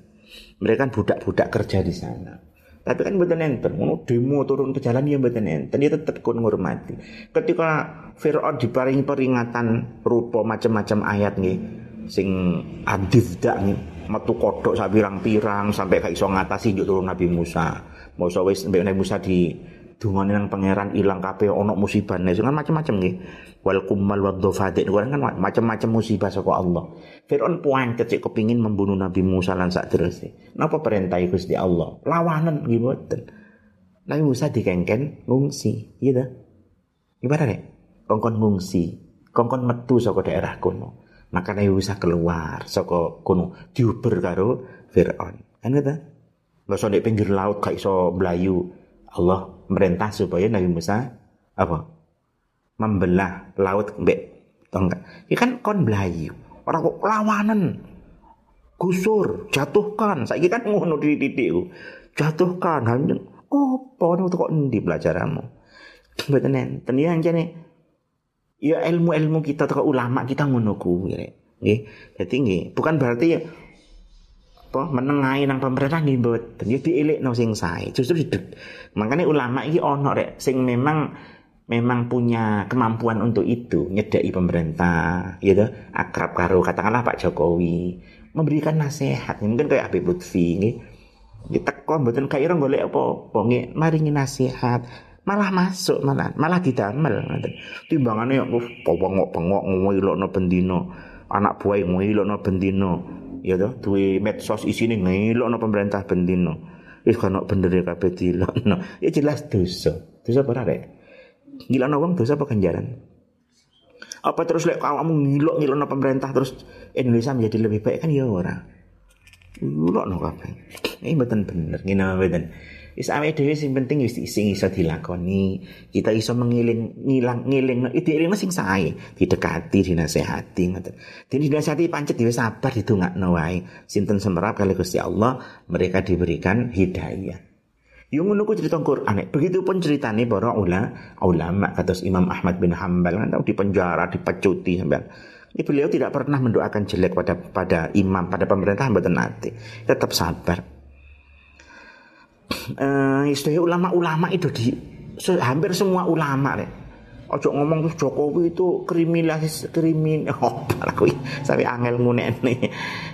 S1: Mereka kan budak-budak kerja di sana. Tapi kan betul enten, mau demo turun ke jalan ya betul enten, dia tetap kun ngurmati. Ketika Fir'aun diparingi peringatan rupa macam-macam ayat nih, sing adif dak nih, metu kodok pirang-pirang sampai kayak iso ngatasi juk turun Nabi Musa. Mau wis Nabi Musa di dungane nang pangeran ilang kabeh ono musibah nih, kan macam-macam nih wal kumal wa dhafatin kan macam-macam musibah saka Allah. Firaun puantet cek kepingin membunuh Nabi Musa lan sak terus. Napa perintah Gusti Allah? Lawanan nggih mboten. Nabi Musa dikengken ngungsi, iya dah. Gimana nih? Kongkon ngungsi, kongkon metu saka daerah kuno. Maka Nabi Musa keluar saka kuno diuber karo Firaun. Kan kata? Masa di pinggir laut kayak iso belayu. Allah merintah supaya Nabi Musa apa? membelah laut mbek enggak ya kan kon belayu orang kok lawanan gusur jatuhkan saya kan ngono di titik jatuhkan hanya oh pohon itu kok endi belajaranmu betul nen yang jane ya ilmu-ilmu kita atau ulama kita ngono kuwi nggih. Dadi nggih bukan berarti ya apa menengahi nang pemerintah nggih mboten. Ya dielekno sing sae justru makanya ulama iki ono rek sing memang memang punya kemampuan untuk itu nyedai pemerintah gitu akrab karo katakanlah Pak Jokowi memberikan nasihat. Mungkin kayak Habib Lutfi nih kita kok betul kayak orang boleh apa apa nih maringi nasihat malah masuk malah malah didamel uh pengok pengok ngomong no bendino anak buah no bendino ya tuh tuh medsos isine no pemerintah bendino wis kono bener ya kabeh no ya jelas dosa dosa apa rek Ngilokno wong dosa apa ganjaran? Apa terus lek kamu ngilok ngilokno pemerintah terus Indonesia menjadi lebih baik kan ya ora. Ngilokno kabeh. Ini mboten bener, ngene mboten. Wis awake dhewe sing penting wis sing iso dilakoni. Kita iso mengiling ngilang ngiling itu eling sing sae, didekati, dinasehati ngoten. Dinasehati pancet dhewe sabar didongakno wae. Sinten semerap kali Gusti Allah, mereka diberikan hidayah. Yung ngono ku cerita Quran. Begitu pun ceritanya para ulama, ulama kata Imam Ahmad bin Hambal kan tahu di penjara, dipecuti sampai. Ini beliau tidak pernah mendoakan jelek pada pada imam, pada pemerintahan mboten nanti. Tetap sabar. Uh, istilah ulama-ulama itu di hampir semua ulama deh. Ojo ngomong terus Jokowi itu kriminalis krimin oh aku sampai angel nih.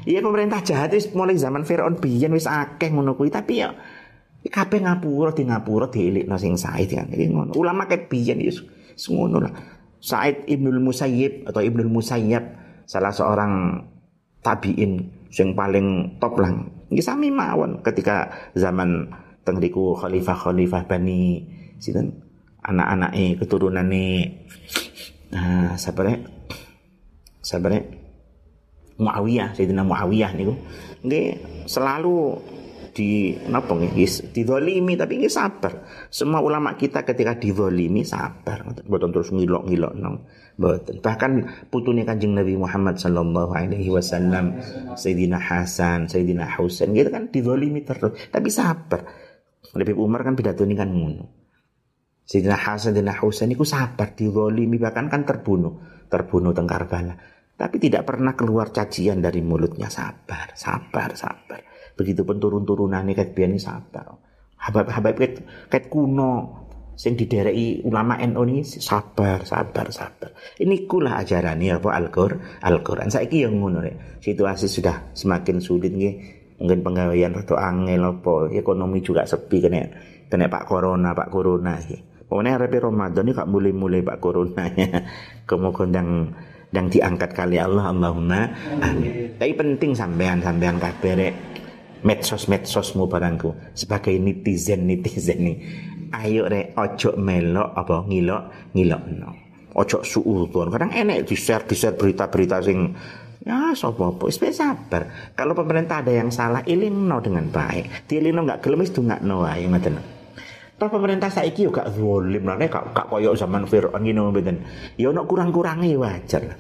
S1: Iya pemerintah jahat wis mulai zaman Firaun biyen wis akeh ngono kuwi tapi ya Kabeh ngapura di ngapura dielikno sing Said kan. Iki ngono. Ulama ket biyen ya ngono lah. Said Ibnul Musayyib atau Ibnul Musayyab salah seorang tabiin yang paling top lah. Iki sami mawon ketika zaman tengriku khalifah-khalifah Bani sinten? Anak-anake keturunane. Nah sabare sabare Muawiyah Sayyidina Muawiyah niku. Nggih selalu di napa nggih didolimi tapi nggih sabar. Semua ulama kita ketika didolimi sabar, mboten terus ngilok-ngilok nang mboten. Bahkan putune Kanjeng Nabi Muhammad sallallahu alaihi wasallam Sayyidina Hasan, Sayyidina Husain gitu kan didolimi terus. Tapi sabar. Lebih Umar kan pidato ini kan ngono. Sayyidina Hasan dan Husain itu sabar didolimi bahkan kan terbunuh, terbunuh teng Karbala. Tapi tidak pernah keluar cacian dari mulutnya sabar, sabar, sabar. Begitupun turun-turunannya kayak biar sabar. Habab-habab kayak, kuno, sing didereki ulama NU ini sabar, sabar, sabar. Ini kula ajaran ya apa Al-Qur'an. Al-Qur'an saiki yang ngono Situasi sudah semakin sulit nggih. Mungkin penggawaian atau angel apa ekonomi juga sepi kena kena Pak Corona, Pak Corona iki. Pokoknya repi Ramadan ini gak mulai-mulai Pak Corona ya. Kemoga yang yang diangkat kali Allah Allahumma amin. Tapi penting sampean sampean kabeh medsos medsosmu barangku sebagai netizen netizen nih. Ayo rek ojo melok apa ngilok ngilok no. Ojo suudon. Kadang enek di share di share berita-berita sing Ya sapa apa sabar. Kalau pemerintah ada yang salah ilingno dengan baik. Dielingno enggak gelem wis dungakno wae ngoten. Toh pemerintah saiki yo gak zalim lah nek gak koyo zaman Firaun ngene mboten. Ya ono kurang-kurange wajar lah.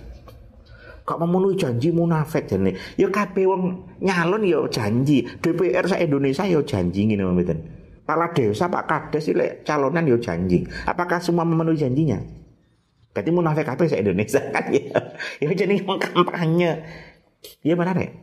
S1: Kok memenuhi janji munafik jane. Ya kabeh wong nyalon ya janji. DPR sa Indonesia ya janji ngene mboten. Kepala desa Pak Kades lek calonan ya janji. Apakah semua memenuhi janjinya? Berarti munafik kabeh se Indonesia kan ya. Ya jadi kampanye. Ya benar ya.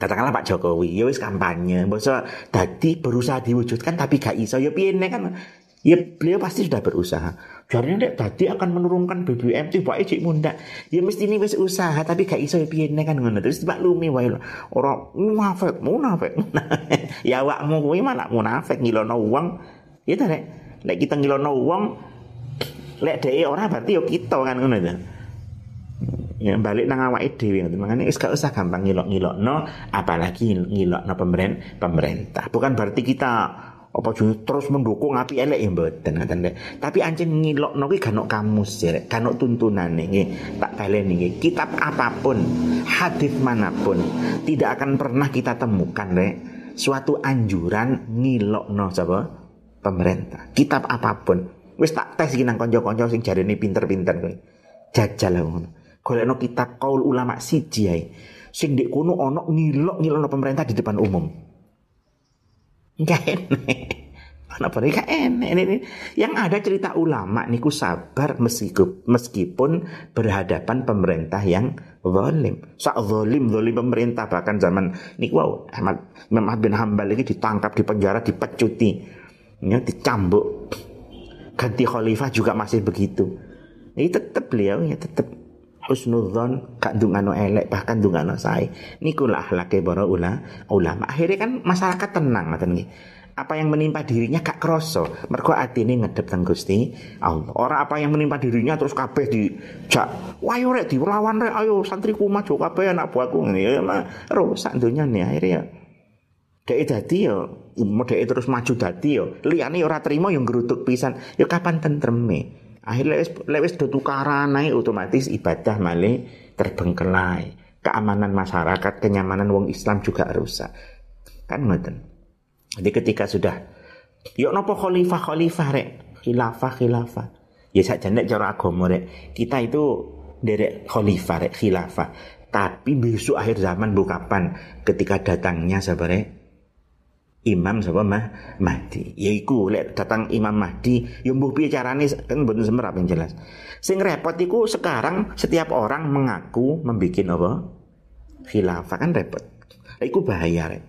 S1: Katakanlah Pak Jokowi, ya wis kampanye, bosok tadi berusaha diwujudkan tapi gak iso, ya piye kan? Ya beliau pasti sudah berusaha. Jadi nek tadi akan menurunkan BBM tiba cik munda. Ya mesti ini wis usaha tapi gak iso ya piye kan ngono. Terus tiba lumi wae ora munafik, munafik. ya awakmu kuwi mana munafik ngilono uang. Ya ta nek nek kita ngilono uang lek dhek ora berarti yo kita kan ngono to. Ya balik nang awake dhewe ngoten. Makane wis gak usah gampang ngilok-ngilokno apalagi ngilokno pemerintah pemerintah. Bukan berarti kita apa terus mendukung api elek ya mboten ngoten tapi ancen ngilokno kuwi gak kamus ya gak tuntunan nggih tak baleni nggih. Kitab apa pun hadis mana pun tidak akan pernah kita temukan rek suatu anjuran ngilokno sapa? Pemerintah. Kitab apa pun Wis tak tes iki nang kanca-kanca sing jarene pinter-pinter kowe. Jajal ngono. Golekno kitab kaul ulama siji ae. Sing ndek kono ana ngilok-ngilokno pemerintah di depan umum. Enggak enek. Ana apa gak enek ini. Yang ada cerita ulama niku sabar meskipun meskipun berhadapan pemerintah yang zalim. Sak zalim zalim pemerintah bahkan zaman niku wow, Ahmad Ahmad bin Hambal ini ditangkap, dipenjara, dipecuti. Ya dicambuk ganti khalifah juga masih begitu. Ini tetap beliau ya tetap husnudzon gak dungano elek bahkan dungano sae. Niku lah laki para ula, ulama. Akhirnya kan masyarakat tenang ngoten nggih. Apa yang menimpa dirinya gak kroso. Mergo atine ngedep teng Gusti Allah. Ora apa yang menimpa dirinya terus kabeh di jak. Wayo rek dilawan rek ayo santriku maju kabeh anak buahku ngene ya rusak nih akhirnya ya. Dek dadi ya modeke terus maju dadi yo. Liyane ora trimo yo ngrutuk pisan. Yo kapan tentreme? Akhirnya lewis lewis do tukaran naik otomatis ibadah male terbengkelai. Keamanan masyarakat kenyamanan wong Islam juga rusak. Kan ngoten? Jadi ketika sudah yo nopo khalifah khalifah rek? Khilafah khilafah. Ya sakjane cara agama rek kita itu derek khalifah rek khilafah. Tapi besok akhir zaman bu kapan? Ketika datangnya sabar Imam sapa mah Mahdi. Yaiku lek datang Imam Mahdi, yo mbuh piye carane kan mboten semerap yang jelas. Sing repot iku sekarang setiap orang mengaku membikin apa? Khilafah kan repot. Iku bahaya rek.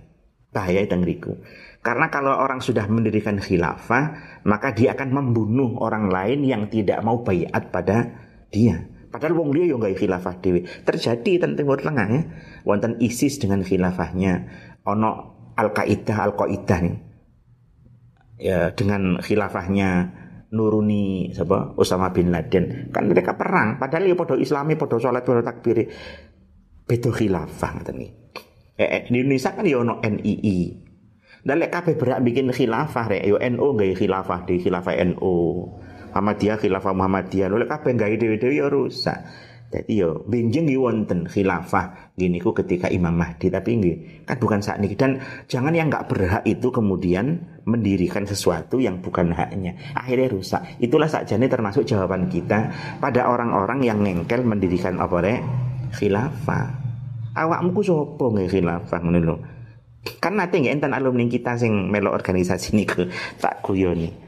S1: Bahaya itu ngriku. Karena kalau orang sudah mendirikan khilafah, maka dia akan membunuh orang lain yang tidak mau bayat pada dia. Padahal wong dia yang gak khilafah dewi. Terjadi tentang Timur Tengah ya. Wonten ISIS dengan khilafahnya. Ono Al-Qaeda Al-Qaeda nih. Ya dengan khilafahnya nuruni siapa? Osama bin Laden. Kan mereka perang padahal ya podo Islami podo sholat podo takbir. Beda khilafah nih eh, eh, di Indonesia kan ya ono NII dan lek kabeh berak bikin khilafah rek yo NU gaya khilafah di khilafah NU Muhammadiyah khilafah Muhammadiyah. Lek kabeh gaya dewe-dewe ya rusak jadi yo benjing wonten khilafah gini ku ketika Imam Mahdi. Tapi nggih kan bukan saat ini. Dan jangan yang nggak berhak itu kemudian mendirikan sesuatu yang bukan haknya. Akhirnya rusak. Itulah sakjane termasuk jawaban kita pada orang-orang yang ngengkel mendirikan apa rek? Khilafah. Awakmu ku sapa nggih khilafah? Ngono lho. Kan nanti nggak enten alumni kita sing melo organisasi ke tak kuyoni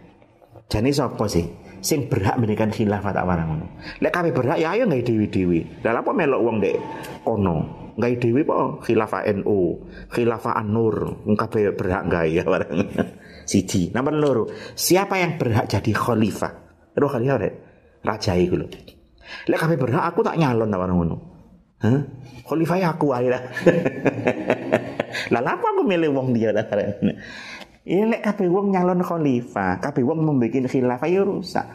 S1: jane sapa sih sing berhak mendirikan khilafah tak warang ngono. Lek kabeh berhak ya ayo nggak dewi-dewi. Lah apa melok wong dek kono? Nggak dewi po khilafah NU, khilafah An-Nur, kabeh berhak nggak ya warang. Siji. Nomor loro, siapa yang berhak jadi khalifah? Roh khalifah rek. Raja iku lho. Lek kabeh berhak aku tak nyalon tak warang ngono. Hah? Khalifah ya aku ae lah. Lah apa aku milih wong dia lah. Ya lek kabeh wong nyalon khalifah, kabeh wong membuat khilafah ya rusak.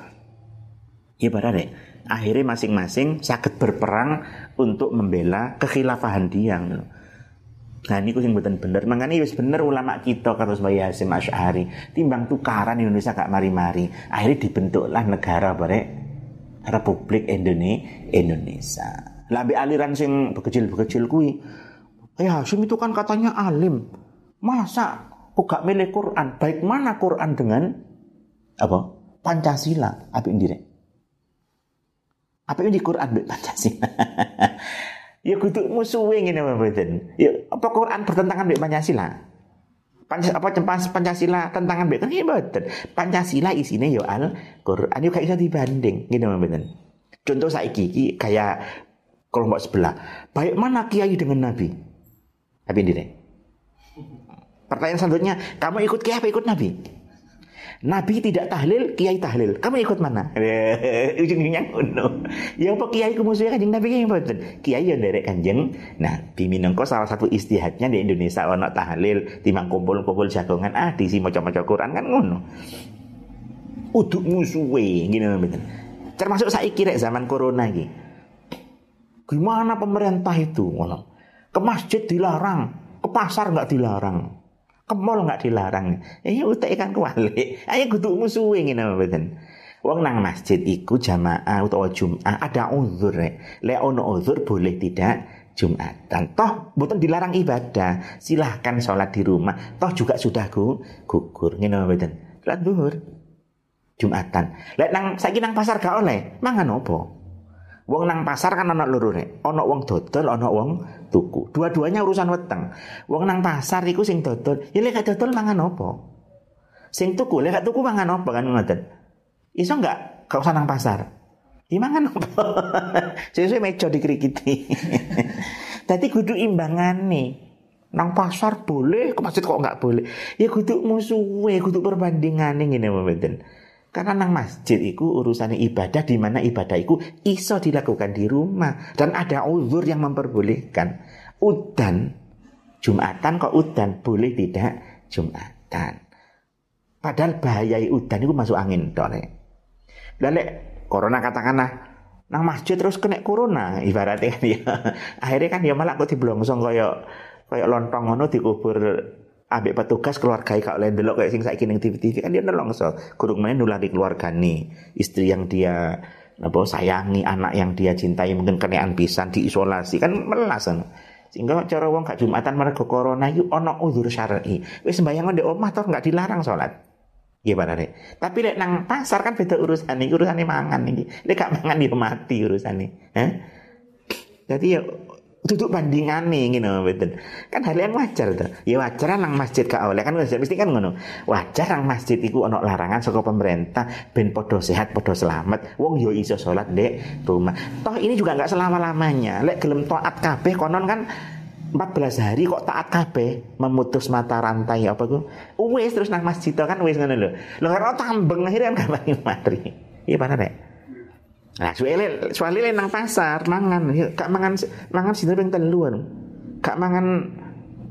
S1: Ya deh. Akhirnya masing-masing sakit berperang untuk membela kekhilafahan dia. Nah ini sing mboten bener. Makanya wis bener ulama kita kata Mbak Yasim Asy'ari, timbang tukaran Indonesia gak mari-mari. Akhirnya dibentuklah negara bare Republik Indonesia. Labe aliran sing bekecil-bekecil kui. Ya Hasim itu kan katanya alim. Masa kok gak milih Quran? Baik mana Quran dengan apa? Pancasila. Apa ini Apa ini Quran dengan Pancasila? ya kudu musuhe ngene mboten. Ya apa Quran bertentangan dengan Pancasila? Pancasila apa Pancasila tentangan mbek kan ya mboten. Pancasila isine yo ya al Quran yo gak iso dibanding ngene mboten. Contoh saiki iki kayak kelompok sebelah. Baik mana kiai dengan nabi? Apa ini Pertanyaan selanjutnya, kamu ikut kiai apa ikut nabi? Nabi tidak tahlil, kiai tahlil. Kamu ikut mana? Ujung-ujungnya ngono. Ya apa kiai kumusuhnya kanjeng Nabi yang betul. Kiai yang derek kanjeng. Nah, minangka salah satu istihadnya di Indonesia ono tahlil, timang kumpul-kumpul jagongan ah diisi maca-maca Quran kan ngono. Uduk musuhe gini betul. Termasuk saya kira zaman corona iki. Gimana pemerintah itu ngono? Ke masjid dilarang, ke pasar nggak dilarang ke mall nggak dilarang. Ya utek ikan kuali. Ayo kudu musuhe ngene mboten. Wong nang masjid iku jamaah utawa Jumat ada uzur rek. Lek ono uzur boleh tidak Jumatan. Toh mboten dilarang ibadah. Silahkan sholat di rumah. Toh juga sudah gu gugur ngene mboten. Salat zuhur. Jumatan. Lek nang saiki nang pasar gak oleh, mangan opo? Wong nang pasar kan ana loro nek. Ana wong dodol, ana wong tuku. Dua-duanya urusan weteng. Wong nang pasar iku sing dodol, ya lek dodol mangan apa? Sing tuku, lek tuku mangan apa kan ngoten. Iso enggak gak usah nang pasar. Ya mangan apa? Sesuk meja dikrikiti. Dadi kudu imbangane. Nang pasar boleh, ke masjid kok enggak boleh. Ya kudu musuhe, kudu perbandingane ngene mboten. Karena nang masjid itu urusannya ibadah di mana ibadah itu iso dilakukan di rumah dan ada uzur yang memperbolehkan. Udan Jumatan kok udan boleh tidak Jumatan. Padahal bahaya udan itu masuk angin dole. Lalu corona katakanlah nang masjid terus kena corona ibaratnya kan ya. Akhirnya kan ya malah kok diblongsong kayak kayak lontong ngono dikubur ambek petugas keluarga kak oleh delok kayak sing saiki ning TV-TV kan dia nelongso kurung main nular di keluarga nih istri yang dia apa sayangi anak yang dia cintai mungkin kenaan pisan diisolasi kan melas kan sehingga cara wong gak jumatan mereka corona itu ono uzur syar'i wis sembahyang di omah toh nggak dilarang sholat Gimana nih? Tapi lek nang pasar kan beda urusan nih, urusan mangan nih. Lek gak mangan dia mati urusan nih. Eh? Jadi ya duduk bandingan nih gitu betul kan hal yang wajar tuh ya wajar nang masjid kak oleh. Kan mesti kan ngono. Wajar nang masjid itu ono larangan saka pemerintah ben podo sehat podo selamat. Wong yo iso sholat dek rumah. Toh ini juga nggak selama lamanya lek gelem taat kabeh konon kan 14 hari kok taat kabeh memutus mata rantai apa tuh wes terus nang masjid kan wes ngono lho. Lho karena tambeng akhirnya kan gak mati iya mana dek Nah, soalnya soalnya nang pasar mangan, ya, kak mangan mangan sih ping telu anu. Kak mangan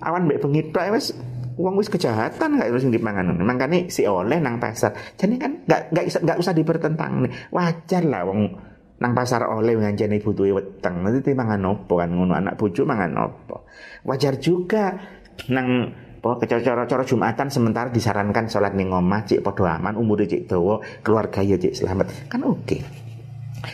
S1: awan mbek bengi tok wis uang wis kejahatan gak harus dipangan. Makanya si oleh nang pasar. Jadi kan gak gak gak usah dipertentang nih. Wajar lah wong nang pasar oleh nganjani butuh weteng. Nanti mangan opo kan ngono anak bojo mangan opo. Wajar juga nang apa cara-cara Jumatan sementara disarankan sholat ning omah cek padha aman umur cek dawa keluarga ya cek selamat kan oke okay.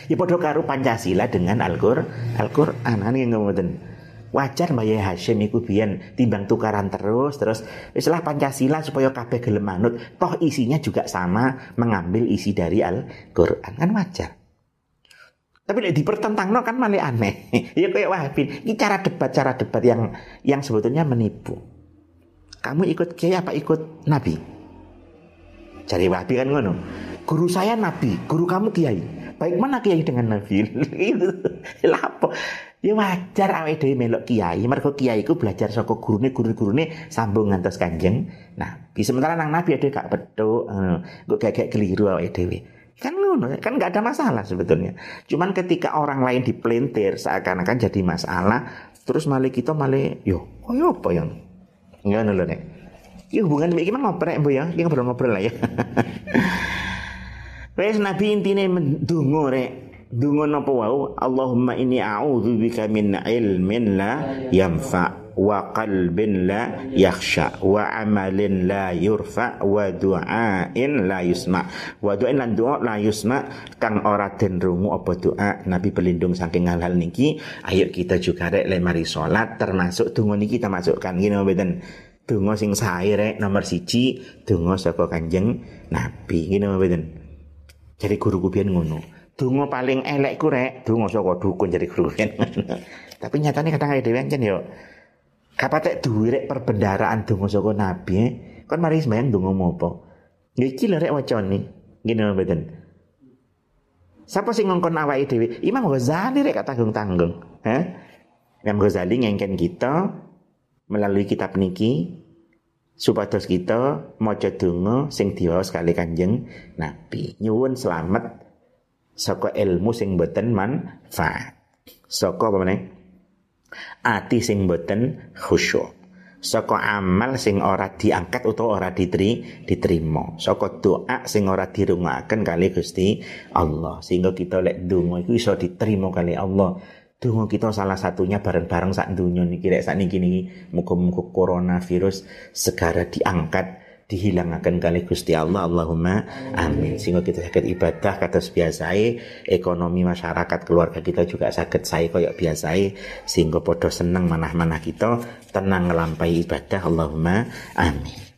S1: Ya padha karo Pancasila dengan Al-Qur'an. Al-Qur'an yang ngoten. Wajar Mbak Yai Hashim iku biyen timbang tukaran terus terus istilah Pancasila supaya kabeh gelem manut toh isinya juga sama mengambil isi dari Al-Qur'an kan wajar. Tapi lek dipertentangno kan malah aneh. ya kayak Wahabi. Ini cara debat cara debat yang yang sebetulnya menipu. Kamu ikut kiai apa ikut nabi? Cari Wahabi kan ngono. guru saya nabi, guru kamu kiai. Baik mana kiai dengan nabi? Lapo? Ya wajar awake dhewe melok kiai, mergo kiai iku belajar saka gurune guru-gurune sambung ngantos kanjeng. Nah, di sementara nang nabi ada gak petuk, kok gak keliru awake dhewe. Kan ngono, kan nggak ada masalah sebetulnya. Cuman ketika orang lain dipelintir seakan-akan jadi masalah, terus malah kita malah yo, oh yo apa yang ngono lho. Ya hubungan iki mah ngoprek Bu ya, iki ngobrol-ngobrol lah ya. Wes Nabi intine ndonga rek. Ndonga napa wau? Allahumma inni a'udzubika min ilmin la yanfa wa qalbin la yakhsha wa amalin la yurfa wa du'ain la yusma. Wa du'ain lan doa la yusma kang ora den rungu apa doa Nabi berlindung saking hal-hal niki. Ayo kita juga rek lemari salat termasuk donga niki kita masukkan. Ngene mboten? Donga sing sae rek nomor siji donga saka Kanjeng Nabi. Ngene mboten jadi guru biyen ngono donga paling elek ku rek donga saka dukun jadi guru biyen tapi nyatanya kadang ada dewe yo Kapatek duwe rek perbendaraan donga saka nabi eh. Kon mari sembayang donga mopo. Iki lho rek wacane. Ngene mboten. Siapa sing ngongkon awake dhewe? Imam Ghazali rek tanggung-tanggung. Eh? Imam Ghazali ngengken kita melalui kitab niki supados kita maca donga sing diwaos kali Kanjeng Nabi. Nyuwun selamat saka ilmu sing boten manfaat. Saka apa meneh? ati sing boten khusyuk saka amal sing ora diangkat utawa ora diteri diterima saka doa sing ora dirungaken kali Gusti Allah sehingga kita lek donga iku iso diterima kali Allah donga kita salah satunya bareng-bareng sak dunya niki lek sak niki niki muga-muga coronavirus segera diangkat dihilangkan kali Gusti Allah. Allahumma amin. Sehingga kita sakit ibadah kata biasa ekonomi masyarakat keluarga kita juga sakit saya koyok biasa sehingga podo seneng manah-manah kita tenang ngelampai ibadah. Allahumma amin